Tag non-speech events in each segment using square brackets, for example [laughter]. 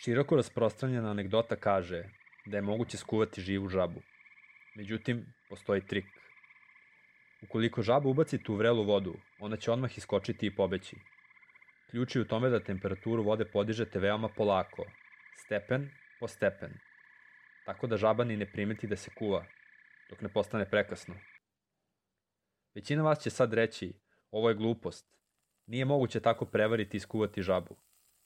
Široko rasprostranjena anegdota kaže da je moguće skuvati živu žabu. Međutim, postoji trik. Ukoliko žaba ubacite u vrelu vodu, ona će odmah iskočiti i pobeći. Ključ je u tome da temperaturu vode podižete veoma polako, stepen po stepen, tako da žaba ni ne primeti da se kuva, dok ne postane prekasno. Većina vas će sad reći, ovo je glupost, nije moguće tako prevariti i skuvati žabu.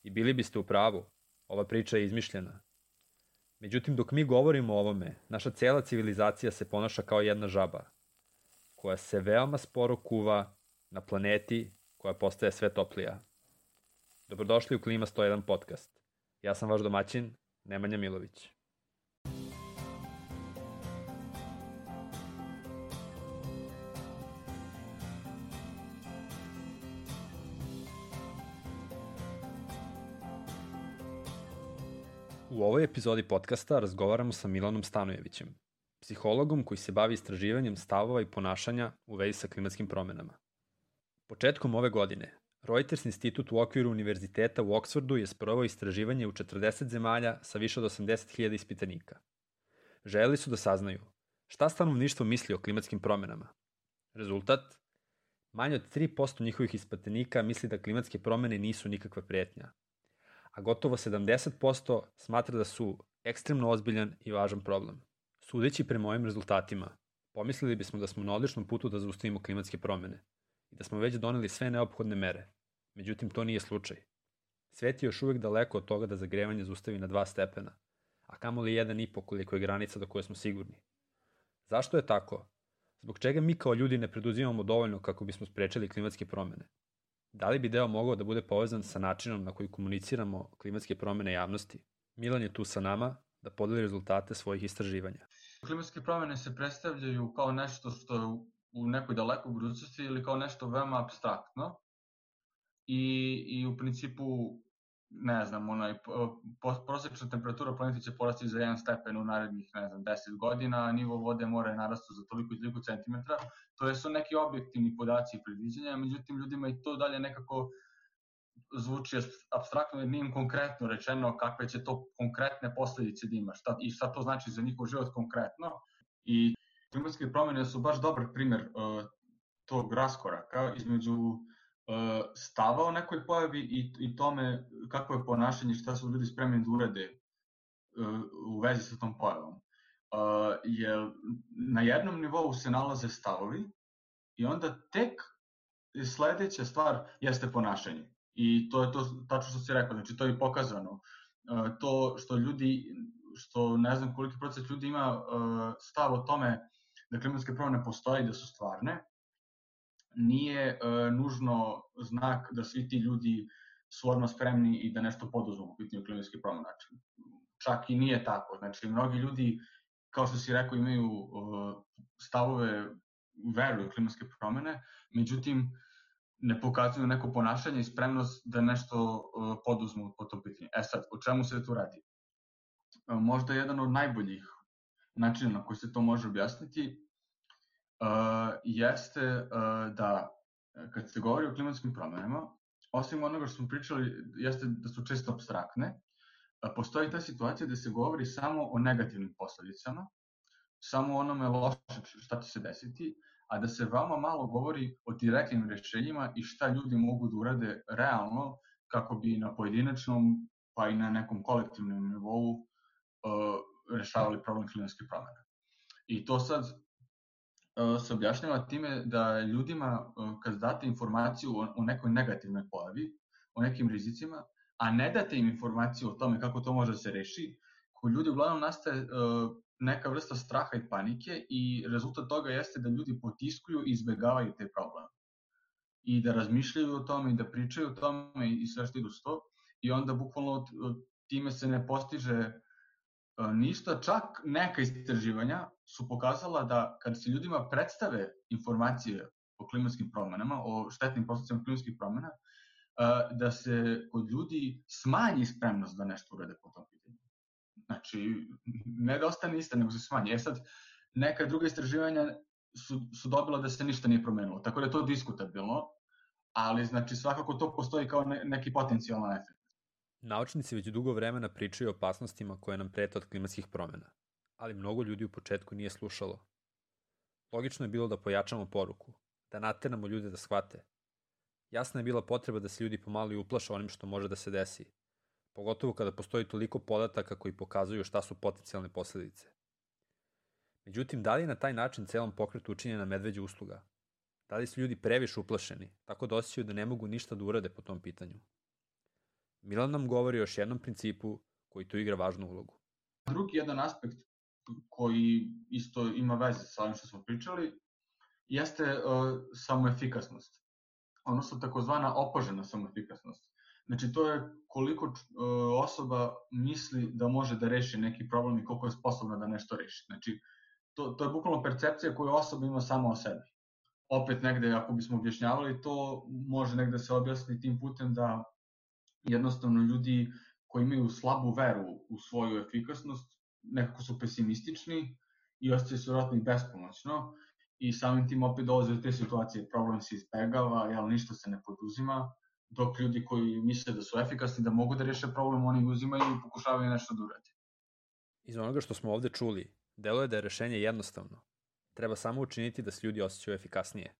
I bili biste u pravu, ova priča je izmišljena. Međutim, dok mi govorimo o ovome, naša cela civilizacija se ponaša kao jedna žaba, koja se veoma sporo kuva na planeti koja postaje sve toplija. Dobrodošli u Klima 101 podcast. Ja sam vaš domaćin, Nemanja Milović. U ovoj epizodi podcasta razgovaramo sa Milanom Stanojevićem, psihologom koji se bavi istraživanjem stavova i ponašanja u vezi sa klimatskim promenama. Početkom ove godine, Reuters institut u okviru univerziteta u Oksfordu je sprovao istraživanje u 40 zemalja sa više od 80.000 ispitanika. Želeli su da saznaju šta stanovništvo misli o klimatskim promenama. Rezultat? Manje od 3% njihovih ispitanika misli da klimatske promene nisu nikakva prijetnja, a gotovo 70% smatra da su ekstremno ozbiljan i važan problem. Sudeći prema ovim rezultatima, pomislili bismo da smo na odličnom putu da zaustavimo klimatske promene i da smo već doneli sve neophodne mere. Međutim, to nije slučaj. Svet je još uvek daleko od toga da zagrevanje zaustavi na 2 stepena, a kamoli 1,5 koliko je granica do koje smo sigurni. Zašto je tako? Zbog čega mi kao ljudi ne preduzimamo dovoljno kako bismo sprečili klimatske promene? Da li bi deo mogao da bude povezan sa načinom na koji komuniciramo klimatske promene javnosti? Milan je tu sa nama da podeli rezultate svojih istraživanja. Klimatske promene se predstavljaju kao nešto što je u nekoj dalekoj budućnosti ili kao nešto veoma abstraktno i, i u principu ne znam, onaj, prosječna temperatura planete će porasti za 1 stepen u narednih, ne znam, 10 godina, a nivo vode mora je narastu za toliko i toliko centimetra. To su neki objektivni podaci i predviđanja, međutim ljudima i to dalje nekako zvuči abstraktno jer nije im konkretno rečeno kakve će to konkretne posledice da ima šta, i šta to znači za njihov život konkretno. I klimatske promene su baš dobar primer uh, tog raskoraka između stava o nekoj pojavi i, i tome kako je ponašanje, šta su ljudi spremni da urade uh, u vezi sa tom pojavom. Uh, jer na jednom nivou se nalaze stavovi i onda tek sledeća stvar jeste ponašanje. I to je to tačno što si rekao, znači to je pokazano. To što ljudi, što ne znam koliki proces ljudi ima stav o tome da klimatske promene postoje i da su stvarne, nije uh, nužno znak da svi ti ljudi su odmah spremni i da nešto poduzmu u pitanju klimatske promene. Znači, čak i nije tako. Znači, mnogi ljudi, kao što si rekao, imaju uh, stavove, veruju klimatske promene, međutim, ne pokazuju neko ponašanje i spremnost da nešto uh, poduzmu po tom pitanju. E sad, o čemu se tu radi? Možda jedan od najboljih načina na koji se to može objasniti jeste da kad se govori o klimatskim promenama, osim onoga što smo pričali, jeste da su često abstraktne, postoji ta situacija da se govori samo o negativnim posledicama, samo o onome loše šta će se desiti, a da se veoma malo govori o direktnim rešenjima i šta ljudi mogu da urade realno kako bi na pojedinačnom pa i na nekom kolektivnom nivou uh, rešavali problem klimatskih promena. I to sad se objašnjava time da ljudima uh, kad date informaciju o, nekoj negativnoj pojavi, o nekim rizicima, a ne date im informaciju o tome kako to može da se reši, kod ljudi uglavnom nastaje uh, neka vrsta straha i panike i rezultat toga jeste da ljudi potiskuju i izbegavaju te probleme. I da razmišljaju o tome i da pričaju o tome i sve što idu s to. I onda bukvalno time se ne postiže e, ništa, čak neka istraživanja su pokazala da kad se ljudima predstave informacije o klimatskim promenama, o štetnim posledicama klimatskih promena, e, da se kod ljudi smanji spremnost da nešto urade po tom pitanju. Znači, ne da ostane ista, nego se smanje. E sad, neka druga istraživanja su, su dobila da se ništa nije promenilo, tako da je to diskutabilno, ali znači svakako to postoji kao ne, neki potencijalan efekt. Naučnici već dugo vremena pričaju o opasnostima koje nam prete od klimatskih promena, ali mnogo ljudi u početku nije slušalo. Logično je bilo da pojačamo poruku, da nateramo ljude da shvate. Jasna je bila potreba da se ljudi pomalo i uplaše onim što može da se desi, pogotovo kada postoji toliko podataka koji pokazuju šta su potencijalne posledice. Međutim, da li je na taj način celom pokretu učinjena medveđa usluga? Da li su ljudi previše uplašeni, tako da osjećaju da ne mogu ništa da urade po tom pitanju? Milan nam govori o još jednom principu koji tu igra važnu ulogu. Drugi jedan aspekt koji isto ima veze sa ovim što smo pričali, jeste uh, samoefikasnost, odnosno takozvana opožena samoefikasnost. Znači, to je koliko uh, osoba misli da može da reši neki problem i koliko je sposobna da nešto reši. Znači, to, to je bukvalno percepcija koju osoba ima sama o sebi. Opet negde, ako bismo objašnjavali to, može negde se objasni tim putem da jednostavno ljudi koji imaju slabu veru u svoju efikasnost, nekako su pesimistični i osjećaju se vratno i bespomoćno i samim tim opet dolaze do te situacije, problem se izbegava, jel, ništa se ne poduzima, dok ljudi koji misle da su efikasni, da mogu da reše problem, oni uzimaju i pokušavaju nešto da uradi. Iz onoga što smo ovde čuli, deluje da je rešenje jednostavno. Treba samo učiniti da se ljudi osjećaju efikasnije.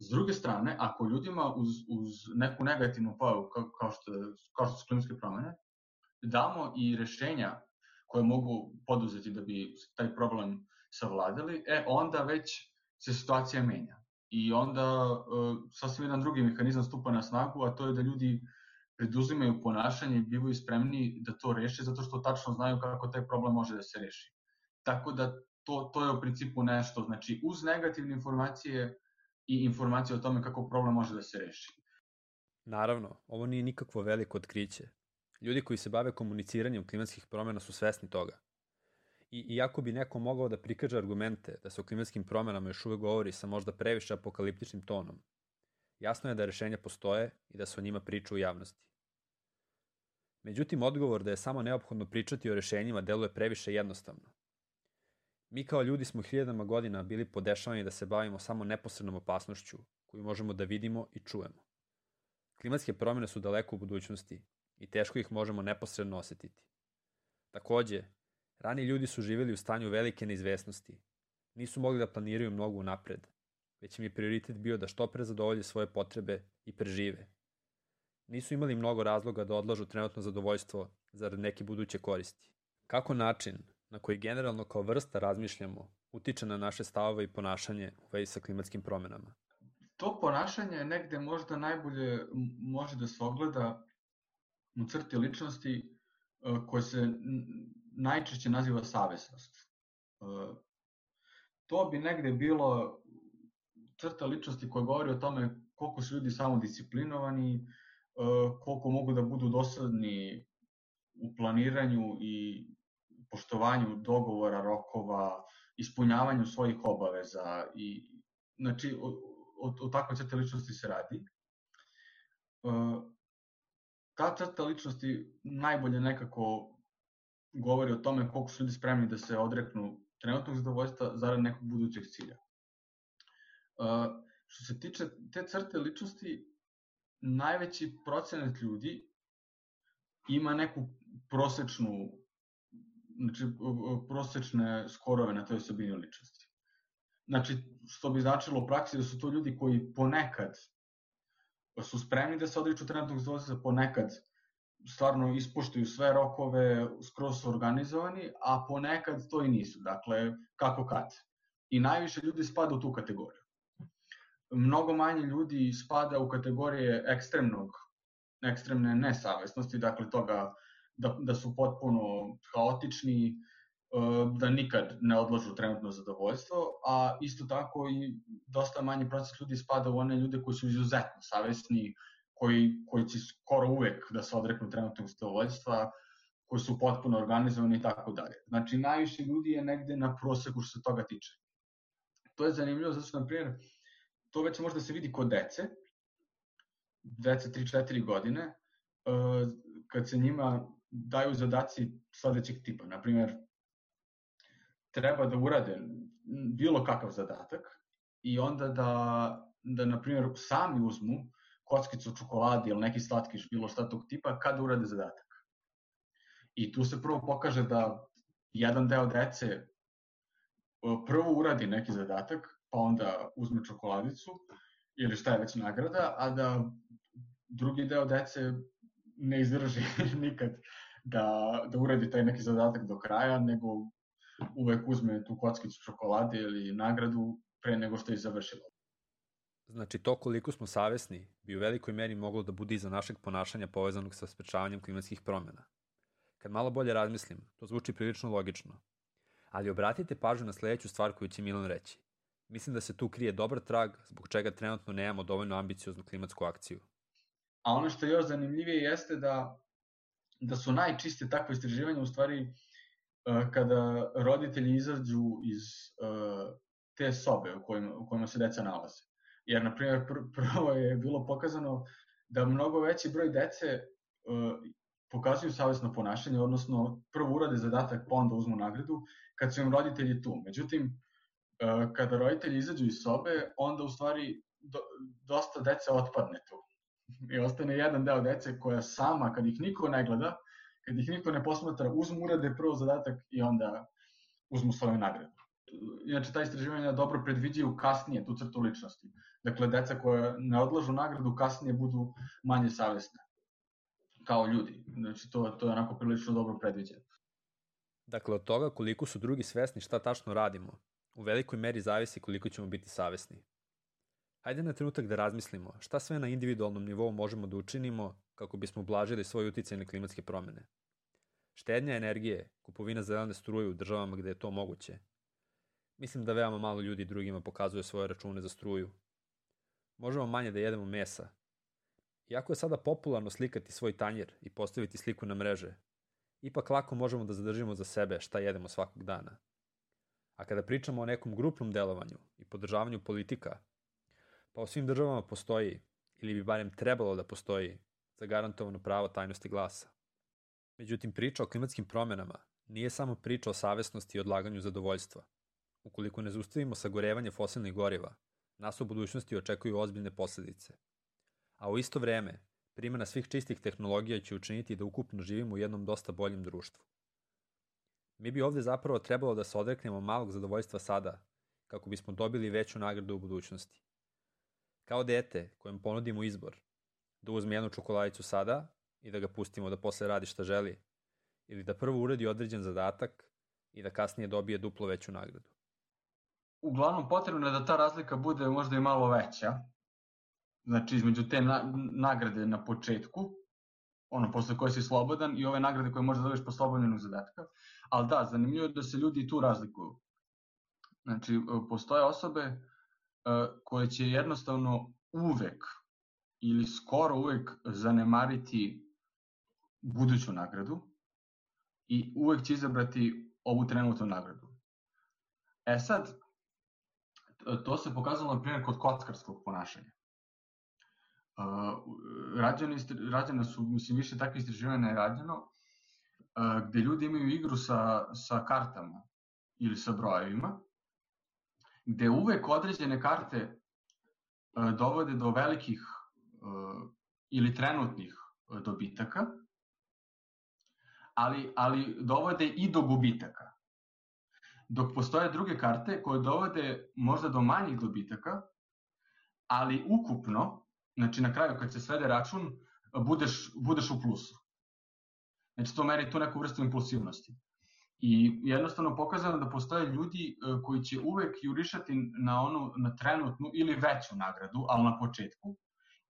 S druge strane, ako ljudima uz, uz neku negativnu pojavu, kao, kao, što, kao što su klimatske promene, damo i rešenja koje mogu poduzeti da bi taj problem savladali, e, onda već se situacija menja. I onda uh, sasvim jedan drugi mehanizam stupa na snagu, a to je da ljudi preduzimaju ponašanje i bivaju spremni da to reše, zato što tačno znaju kako taj problem može da se reši. Tako da to, to je u principu nešto, znači uz negativne informacije i informacije o tome kako problem može da se reši. Naravno, ovo nije nikakvo veliko otkriće. Ljudi koji se bave komuniciranjem klimatskih promena su svesni toga. I iako bi neko mogao da prikaže argumente da se o klimatskim promenama još uvek govori sa možda previše apokaliptičnim tonom, jasno je da rešenja postoje i da se o njima priča u javnosti. Međutim, odgovor da je samo neophodno pričati o rešenjima deluje previše jednostavno. Mi kao ljudi smo hiljadama godina bili podešavani da se bavimo samo neposrednom opasnošću koju možemo da vidimo i čujemo. Klimatske promene su daleko u budućnosti i teško ih možemo neposredno osetiti. Takođe, rani ljudi su živjeli u stanju velike neizvesnosti. Nisu mogli da planiraju mnogo napred, već im je prioritet bio da što pre zadovolje svoje potrebe i prežive. Nisu imali mnogo razloga da odlažu trenutno zadovoljstvo zarad neke buduće koristi. Kako način na koji generalno kao vrsta razmišljamo utiče na naše stavove i ponašanje u vezi sa klimatskim promenama? To ponašanje negde možda najbolje može da se ogleda u crti ličnosti e, koje se najčešće naziva savesnost. E, to bi negde bilo crta ličnosti koja govori o tome koliko su ljudi samodisciplinovani, e, koliko mogu da budu dosadni u planiranju i poštovanju dogovora, rokova, ispunjavanju svojih obaveza i znači o, o, o takvoj crte ličnosti se radi. E, ta crta ličnosti najbolje nekako govori o tome koliko su ljudi spremni da se odreknu trenutnog zadovoljstva zarad nekog budućeg cilja. E, što se tiče te crte ličnosti, najveći procenat ljudi ima neku prosečnu znači, prosečne skorove na toj osobini ličnosti. Znači, što bi značilo u praksi da su to ljudi koji ponekad su spremni da se odriču trenutnog zadovoljstva, ponekad stvarno ispoštuju sve rokove, skroz su organizovani, a ponekad to i nisu. Dakle, kako kad. I najviše ljudi spada u tu kategoriju. Mnogo manje ljudi spada u kategorije ekstremnog, ekstremne nesavesnosti, dakle toga da, da su potpuno haotični, e, da nikad ne odlažu trenutno zadovoljstvo, a isto tako i dosta manji proces ljudi spada u one ljude koji su izuzetno savesni, koji, koji će skoro uvek da se odreknu trenutnog zadovoljstva, koji su potpuno organizovani i tako dalje. Znači, najviše ljudi je negde na proseku što se toga tiče. To je zanimljivo zato što, na primjer, to već možda se vidi kod dece, dece 3-4 godine, e, kad se njima daju zadaci sledećeg tipa. Naprimjer, treba da urade bilo kakav zadatak i onda da, da na primjer, sami uzmu kockicu čokolade ili neki slatkiš, bilo šta tog tipa, kada urade zadatak. I tu se prvo pokaže da jedan deo dece prvo uradi neki zadatak, pa onda uzme čokoladicu ili šta je već nagrada, a da drugi deo dece ne izdrži [laughs] nikad da, da uradi taj neki zadatak do kraja, nego uvek uzme tu kockicu čokolade ili nagradu pre nego što je završilo. Znači, to koliko smo savesni bi u velikoj meri moglo da bude iza našeg ponašanja povezanog sa sprečavanjem klimatskih promjena. Kad malo bolje razmislim, to zvuči prilično logično. Ali obratite pažnju na sledeću stvar koju će Milan reći. Mislim da se tu krije dobar trag zbog čega trenutno nemamo dovoljno ambicioznu klimatsku akciju. A ono što je još zanimljivije jeste da, da su najčiste takve istraživanja u stvari uh, kada roditelji izađu iz uh, te sobe u kojima, u kojima se deca nalaze. Jer, na primjer, pr prvo je bilo pokazano da mnogo veći broj dece uh, pokazuju savjesno ponašanje, odnosno prvo urade zadatak pa onda uzmu nagradu, kad su im roditelji tu. Međutim, kada roditelji izađu iz sobe, onda u stvari do, dosta dece otpadne tu i ostane jedan deo dece koja sama, kad ih niko ne gleda, kad ih niko ne posmatra, uzmu urade prvo zadatak i onda uzmu svoju nagradu. Inače, ta istraživanja dobro predviđaju kasnije tu crtu ličnosti. Dakle, deca koja ne odlažu nagradu kasnije budu manje savjesne kao ljudi. Znači, to, to je onako prilično dobro predviđeno. Dakle, od toga koliko su drugi svesni šta tačno radimo, u velikoj meri zavisi koliko ćemo biti savesni. Hajde na trenutak da razmislimo šta sve na individualnom nivou možemo da učinimo kako bismo ublažili svoj uticaj na klimatske promene. Štednja energije, kupovina zelene struje u državama gde je to moguće. Mislim da veoma malo ljudi drugima pokazuje svoje račune za struju. Možemo manje da jedemo mesa. Iako je sada popularno slikati svoj tanjer i postaviti sliku na mreže, ipak lako možemo da zadržimo za sebe šta jedemo svakog dana. A kada pričamo o nekom grupnom delovanju i podržavanju politika Pa u svim državama postoji, ili bi barem trebalo da postoji, zagarantovano pravo tajnosti glasa. Međutim, priča o klimatskim promenama nije samo priča o savesnosti i odlaganju zadovoljstva. Ukoliko ne zaustavimo sagorevanje fosilnih goriva, nas u budućnosti očekuju ozbiljne posledice. A u isto vreme, primjena svih čistih tehnologija će učiniti da ukupno živimo u jednom dosta boljem društvu. Mi bi ovde zapravo trebalo da se odreknemo malog zadovoljstva sada, kako bismo dobili veću nagradu u budućnosti. Kao dete kojem ponudimo izbor da uzme jednu čokoladicu sada i da ga pustimo da posle radi šta želi, ili da prvo uradi određen zadatak i da kasnije dobije duplo veću nagradu. Uglavnom potrebno je da ta razlika bude možda i malo veća, znači između te na, nagrade na početku, ono posle koje si slobodan i ove nagrade koje možda dobiješ posle obavljenog zadatka, ali da, zanimljivo je da se ljudi tu razlikuju. Znači, postoje osobe koje će jednostavno uvek ili skoro uvek zanemariti buduću nagradu i uvek će izabrati ovu trenutnu nagradu. E sad, to se pokazalo na primjer kod kockarskog ponašanja. Uh, rađene, rađene su, mislim, više takve istraživanja je rađeno, uh, gde ljudi imaju igru sa, sa kartama ili sa brojevima gde uvek određene karte e, dovode do velikih e, ili trenutnih e, dobitaka, ali, ali dovode i do gubitaka. Dok postoje druge karte koje dovode možda do manjih dobitaka, ali ukupno, znači na kraju kad se svede račun, budeš, budeš u plusu. Znači to meri tu neku vrstu impulsivnosti. I jednostavno pokazano da postoje ljudi e, koji će uvek jurišati na onu na trenutnu ili veću nagradu, ali na početku,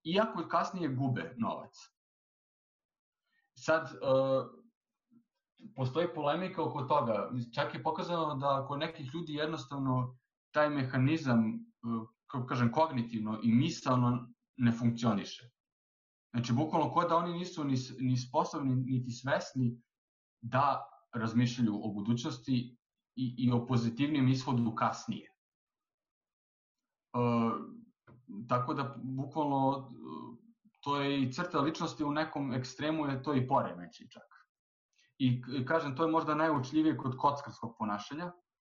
iako kasnije gube novac. Sad, e, postoji polemika oko toga. Čak je pokazano da kod nekih ljudi jednostavno taj mehanizam, e, kako kažem, kognitivno i misalno ne funkcioniše. Znači, bukvalno kod da oni nisu ni, ni sposobni, niti svesni da razmišljaju o budućnosti i, i o pozitivnijem ishodu kasnije. E, tako da, bukvalno, to je i crta ličnosti u nekom ekstremu je to i poremeći čak. I kažem, to je možda najučljivije kod kockarskog ponašanja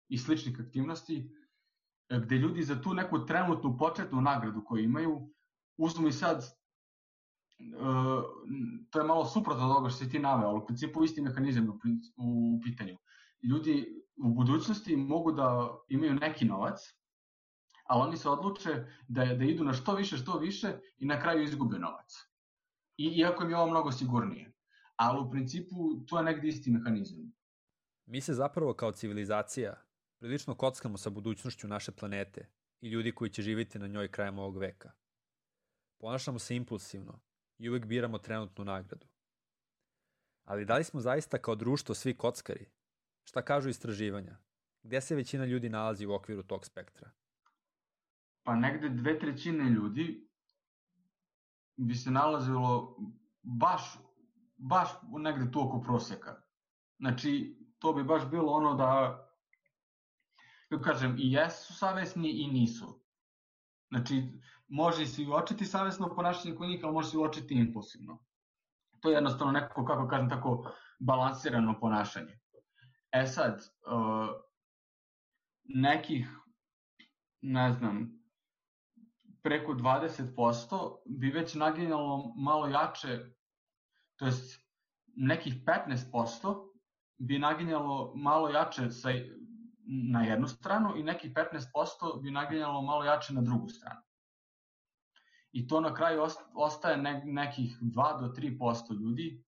i sličnih aktivnosti, gde ljudi za tu neku trenutnu početnu nagradu koju imaju, uzmu i sad to je malo suprotno od toga što si ti naveo, ali u principu isti mehanizam u, u pitanju. Ljudi u budućnosti mogu da imaju neki novac, ali oni se odluče da, da idu na što više, što više i na kraju izgube novac. I, iako im je ovo mnogo sigurnije. Ali u principu to je negde isti mehanizam. Mi se zapravo kao civilizacija prilično kockamo sa budućnošću naše planete i ljudi koji će živjeti na njoj krajem ovog veka. Ponašamo se impulsivno i uvek biramo trenutnu nagradu. Ali da li smo zaista kao društvo svi kockari? Šta kažu istraživanja? Gde se većina ljudi nalazi u okviru tog spektra? Pa negde dve trećine ljudi bi se nalazilo baš, baš negde tu oko proseka. Znači, to bi baš bilo ono da, kako kažem, i jesu savesni i nisu. Znači, može se uočiti savesno ponašanje kod njih, ali može se uočiti impulsivno. To je jednostavno neko, kako kažem, tako balansirano ponašanje. E sad, uh, nekih, ne znam, preko 20% bi već naginjalo malo jače, to jest nekih 15% bi naginjalo malo jače sa, na jednu stranu i nekih 15% bi naginjalo malo jače na drugu stranu. I to na kraju ostaje ne, nekih 2 do 3% ljudi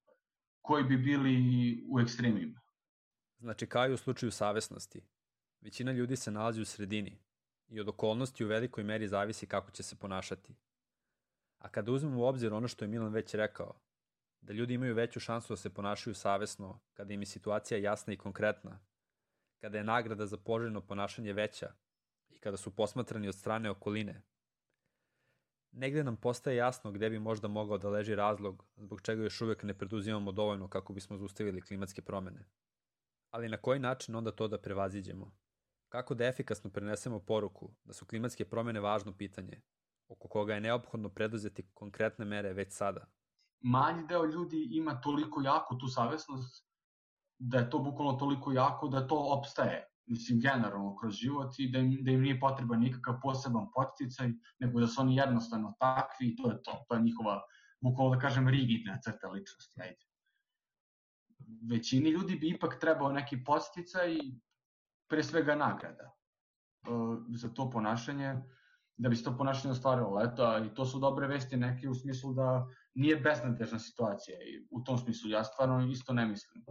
koji bi bili u ekstremima. Znači kao i u slučaju savesnosti, većina ljudi se nalazi u sredini i od okolnosti u velikoj meri zavisi kako će se ponašati. A kada uzmemo u obzir ono što je Milan već rekao, da ljudi imaju veću šansu da se ponašaju savesno, kada im je situacija jasna i konkretna, kada je nagrada za poželjno ponašanje veća i kada su posmatrani od strane okoline, negde nam postaje jasno gde bi možda mogao da leži razlog zbog čega još uvek ne preduzimamo dovoljno kako bismo zaustavili klimatske promene. Ali na koji način onda to da prevaziđemo? Kako da efikasno prenesemo poruku da su klimatske promene važno pitanje, oko koga je neophodno preduzeti konkretne mere već sada? Manji deo ljudi ima toliko jako tu savesnost da je to bukvalno toliko jako da to opstaje mislim, generalno kroz život i da im, da im nije potreban nikakav poseban poticaj, nego da su oni jednostavno takvi i to je to. To je njihova, bukvalno da kažem, rigidna crta ličnosti. Ajde. Većini ljudi bi ipak trebao neki posticaj pre svega nagrada uh, za to ponašanje, da bi se to ponašanje ostvarilo leto, i to su dobre vesti neke u smislu da nije beznadežna situacija i u tom smislu ja stvarno isto ne mislim.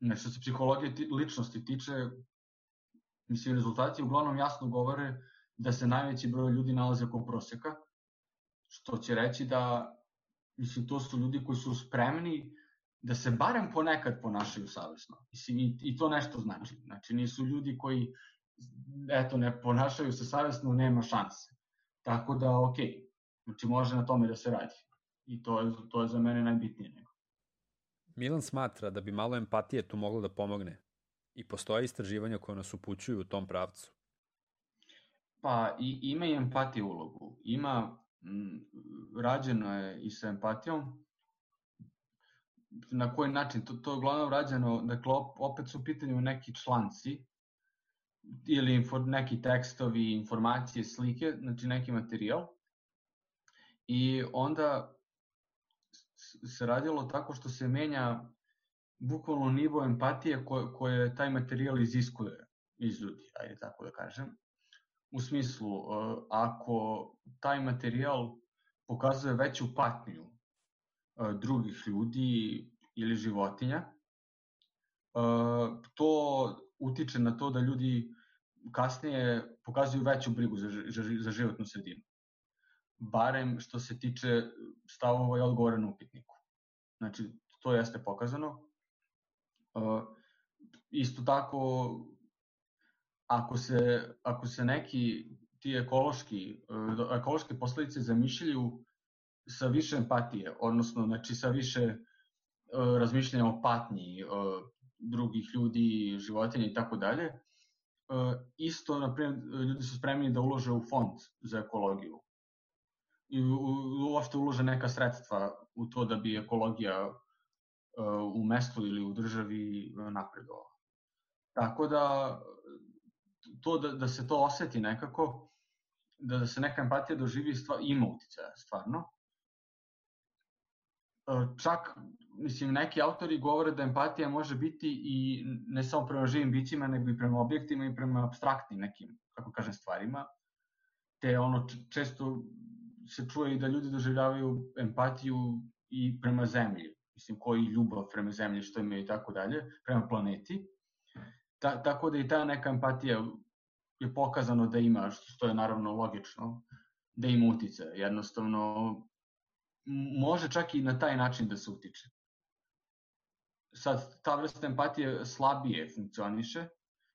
Nešto se psihologije ti, ličnosti tiče, mislim, rezultati uglavnom jasno govore da se najveći broj ljudi nalaze oko proseka, što će reći da, mislim, to su ljudi koji su spremni da se barem ponekad ponašaju savjesno. Mislim, i, i to nešto znači. Znači, nisu ljudi koji, eto, ne ponašaju se savjesno, nema šanse. Tako da, ok, znači može na tome da se radi. I to je, to je za mene najbitnije. Nego. Milan smatra da bi malo empatije tu moglo da pomogne i postoje istraživanja koje nas upućuju u tom pravcu. Pa i, ima i empatije ulogu. Ima, m, rađeno je i sa empatijom, na koji način, to, to je uglavnom rađeno, dakle opet su u pitanju neki članci ili infor, neki tekstovi, informacije, slike, znači neki materijal. I onda se radilo tako što se menja bukvalno nivo empatije koje, koje taj materijal iziskuje iz ljudi, ajde tako da kažem. U smislu, e, ako taj materijal pokazuje veću patnju e, drugih ljudi ili životinja, e, to utiče na to da ljudi kasnije pokazuju veću brigu za, za, za životnu sredinu barem što se tiče stavova i odgovora na upitniku. Znači, to jeste pokazano. Uh, isto tako, ako se, ako se neki ti ekološki, uh, ekološke posledice zamišljaju sa više empatije, odnosno znači sa više uh, razmišljanja o patnji uh, drugih ljudi, životinja i tako dalje, isto, na primjer, ljudi su spremni da ulože u fond za ekologiju i uopšte ulože neka sredstva u to da bi ekologija e, u mestu ili u državi napredovala. Tako da, to da, da se to oseti nekako, da, da se neka empatija doživi, stva, ima uticaja, stvarno. čak, mislim, neki autori govore da empatija može biti i ne samo prema živim bićima, nego i prema objektima i prema abstraktnim nekim, kako kažem, stvarima. Te ono, često se čuje i da ljudi doživljavaju empatiju i prema zemlji, mislim, koji ljubav prema zemlji, što imaju i tako dalje, prema planeti. Ta, tako da i ta neka empatija je pokazano da ima, što je naravno logično, da ima utice. Jednostavno, može čak i na taj način da se utiče. Sad, ta vrsta empatije slabije funkcioniše,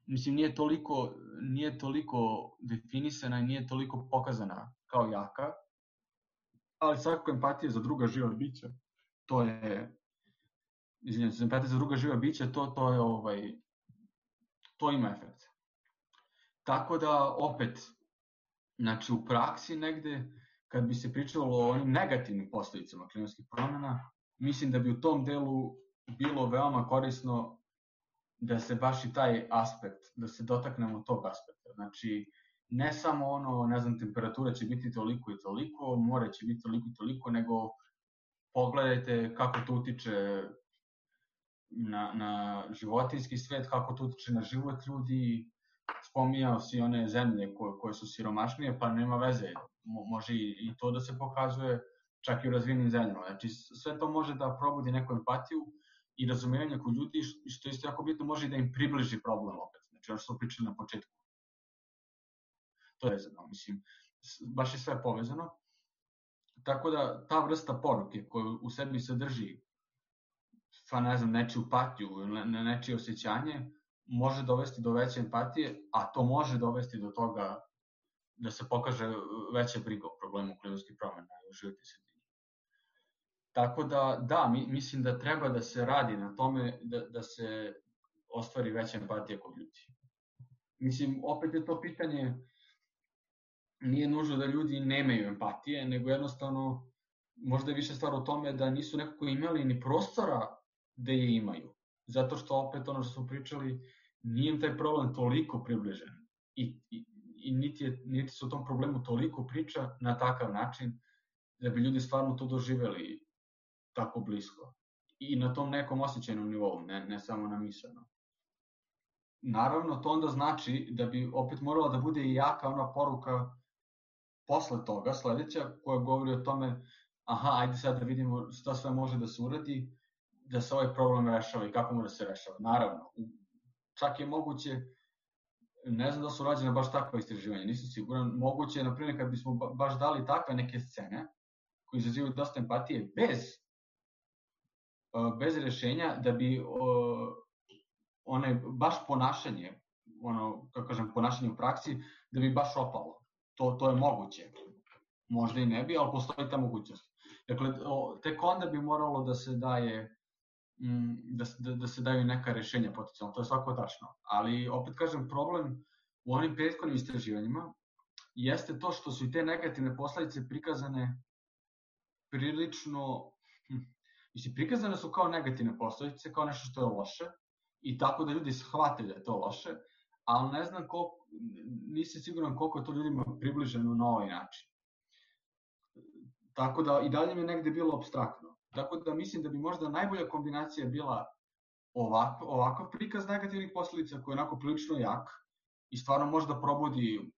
mislim, nije toliko, nije toliko definisana i nije toliko pokazana kao jaka, ali svakako empatija za druga živa bića, to je, izvinjam se, empatija za druga živa bića, to, to je, ovaj, to ima efekt. Tako da, opet, znači u praksi negde, kad bi se pričalo o onim negativnim posledicama klimatskih promena, mislim da bi u tom delu bilo veoma korisno da se baš i taj aspekt, da se dotaknemo tog aspekta. Znači, ne samo ono, ne znam, temperatura će biti toliko i toliko, more će biti toliko i toliko, nego pogledajte kako to utiče na, na životinski svet, kako to utiče na život ljudi, spominjao si one zemlje koje, koje su siromašnije, pa nema veze, može i, to da se pokazuje čak i u razvijenim zemljama. Znači, sve to može da probudi neku empatiju i razumevanje kod ljudi, što isto jako bitno, može da im približi problem opet. Znači, ono što smo pričali na početku. To je vezano, mislim, baš je sve povezano. Tako da, ta vrsta poruke koju u sebi sadrži pa ne znam, nečiju patiju, ne, nečije osjećanje, može dovesti do veće empatije, a to može dovesti do toga da se pokaže veća briga o problemu klimatskih promena u životnoj sredini. Tako da, da, mi, mislim da treba da se radi na tome da, da se ostvari veća empatija kod ljudi. Mislim, opet je to pitanje, nije nužno da ljudi nemaju empatije, nego jednostavno možda je više stvar o tome da nisu nekako imali ni prostora da je imaju. Zato što opet ono što smo pričali, nije im taj problem toliko približen i, i, i niti, je, niti se o tom problemu toliko priča na takav način da bi ljudi stvarno to doživeli tako blisko. I na tom nekom osjećajnom nivou, ne, ne samo na misleno. Naravno, to onda znači da bi opet morala da bude i jaka ona poruka posle toga, sledeća, koja govori o tome aha, ajde sad da vidimo šta sve može da se uradi, da se ovaj problem rešava i kako može da se rešava. Naravno, čak je moguće, ne znam da su rađene baš takva istraživanja, nisam siguran, moguće je, na primjer, kad bismo baš dali takve neke scene, koji izazivaju dosta empatije, bez, bez rešenja, da bi one, baš ponašanje, ono, kako kažem, ponašanje u praksi, da bi baš opalo. To, to je moguće. Možda i ne bi, ali postoji ta mogućnost. Dakle, tek onda bi moralo da se daje Mm, da, da, da se daju neka rešenja potencijalno, to je svako tačno. Ali, opet kažem, problem u onim prethodnim istraživanjima jeste to što su i te negativne posledice prikazane prilično, hm, mislim, prikazane su kao negativne posledice, kao nešto što je loše, i tako da ljudi shvate da je to loše, ali ne znam koliko, nisam siguran koliko je to ljudima približeno na ovaj način. Tako da i dalje mi je negde bilo abstraktno. Tako da mislim da bi možda najbolja kombinacija bila ovak, ovakav prikaz negativnih posledica koji je onako prilično jak i stvarno možda probudi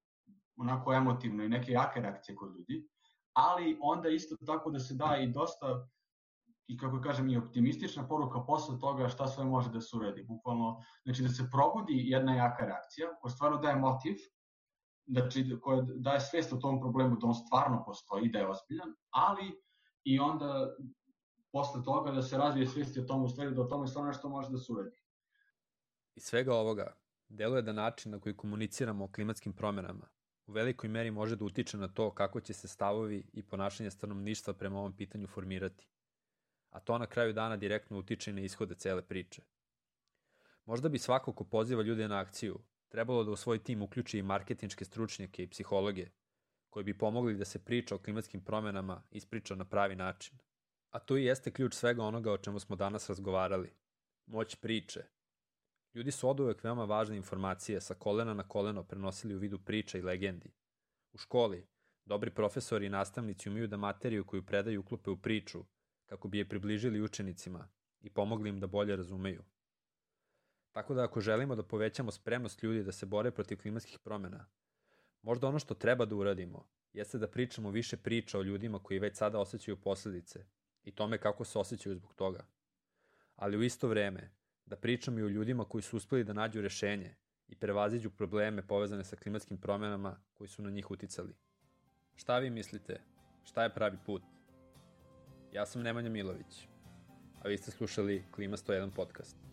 onako emotivno i neke jake reakcije kod ljudi, ali onda isto tako da se da i dosta i kako kažem i optimistična poruka posle toga šta sve može da se uredi. Bukvalno, znači da se probudi jedna jaka reakcija koja stvarno daje motiv, znači koja daje svest o tom problemu da on stvarno postoji, da je ozbiljan, ali i onda posle toga da se razvije svesti o tomu, u stvari da o tome stvarno nešto može da se uredi. Iz svega ovoga, deluje da način na koji komuniciramo o klimatskim promenama u velikoj meri može da utiče na to kako će se stavovi i ponašanje stanovništva prema ovom pitanju formirati. A to na kraju dana direktno utiče na ishode cele priče. Možda bi svako ko poziva ljude na akciju trebalo da u svoj tim uključi i marketinške stručnjake i psihologe, koji bi pomogli da se priča o klimatskim promenama ispriča na pravi način. A to i jeste ključ svega onoga o čemu smo danas razgovarali. Moć priče. Ljudi su od uvek veoma važne informacije sa kolena na koleno prenosili u vidu priča i legendi. U školi, dobri profesori i nastavnici umeju da materiju koju predaju uklope u priču, kako bi je približili učenicima i pomogli im da bolje razumeju. Tako da ako želimo da povećamo spremnost ljudi da se bore protiv klimatskih promena, možda ono što treba da uradimo jeste da pričamo više priča o ljudima koji već sada osjećaju posledice i tome kako se osjećaju zbog toga. Ali u isto vreme da pričamo i o ljudima koji su uspeli da nađu rešenje i prevaziđu probleme povezane sa klimatskim promenama koji su na njih uticali. Šta vi mislite? Šta je pravi put? Ja sam Nemanja Milović, a vi ste slušali Klima 101 podcast.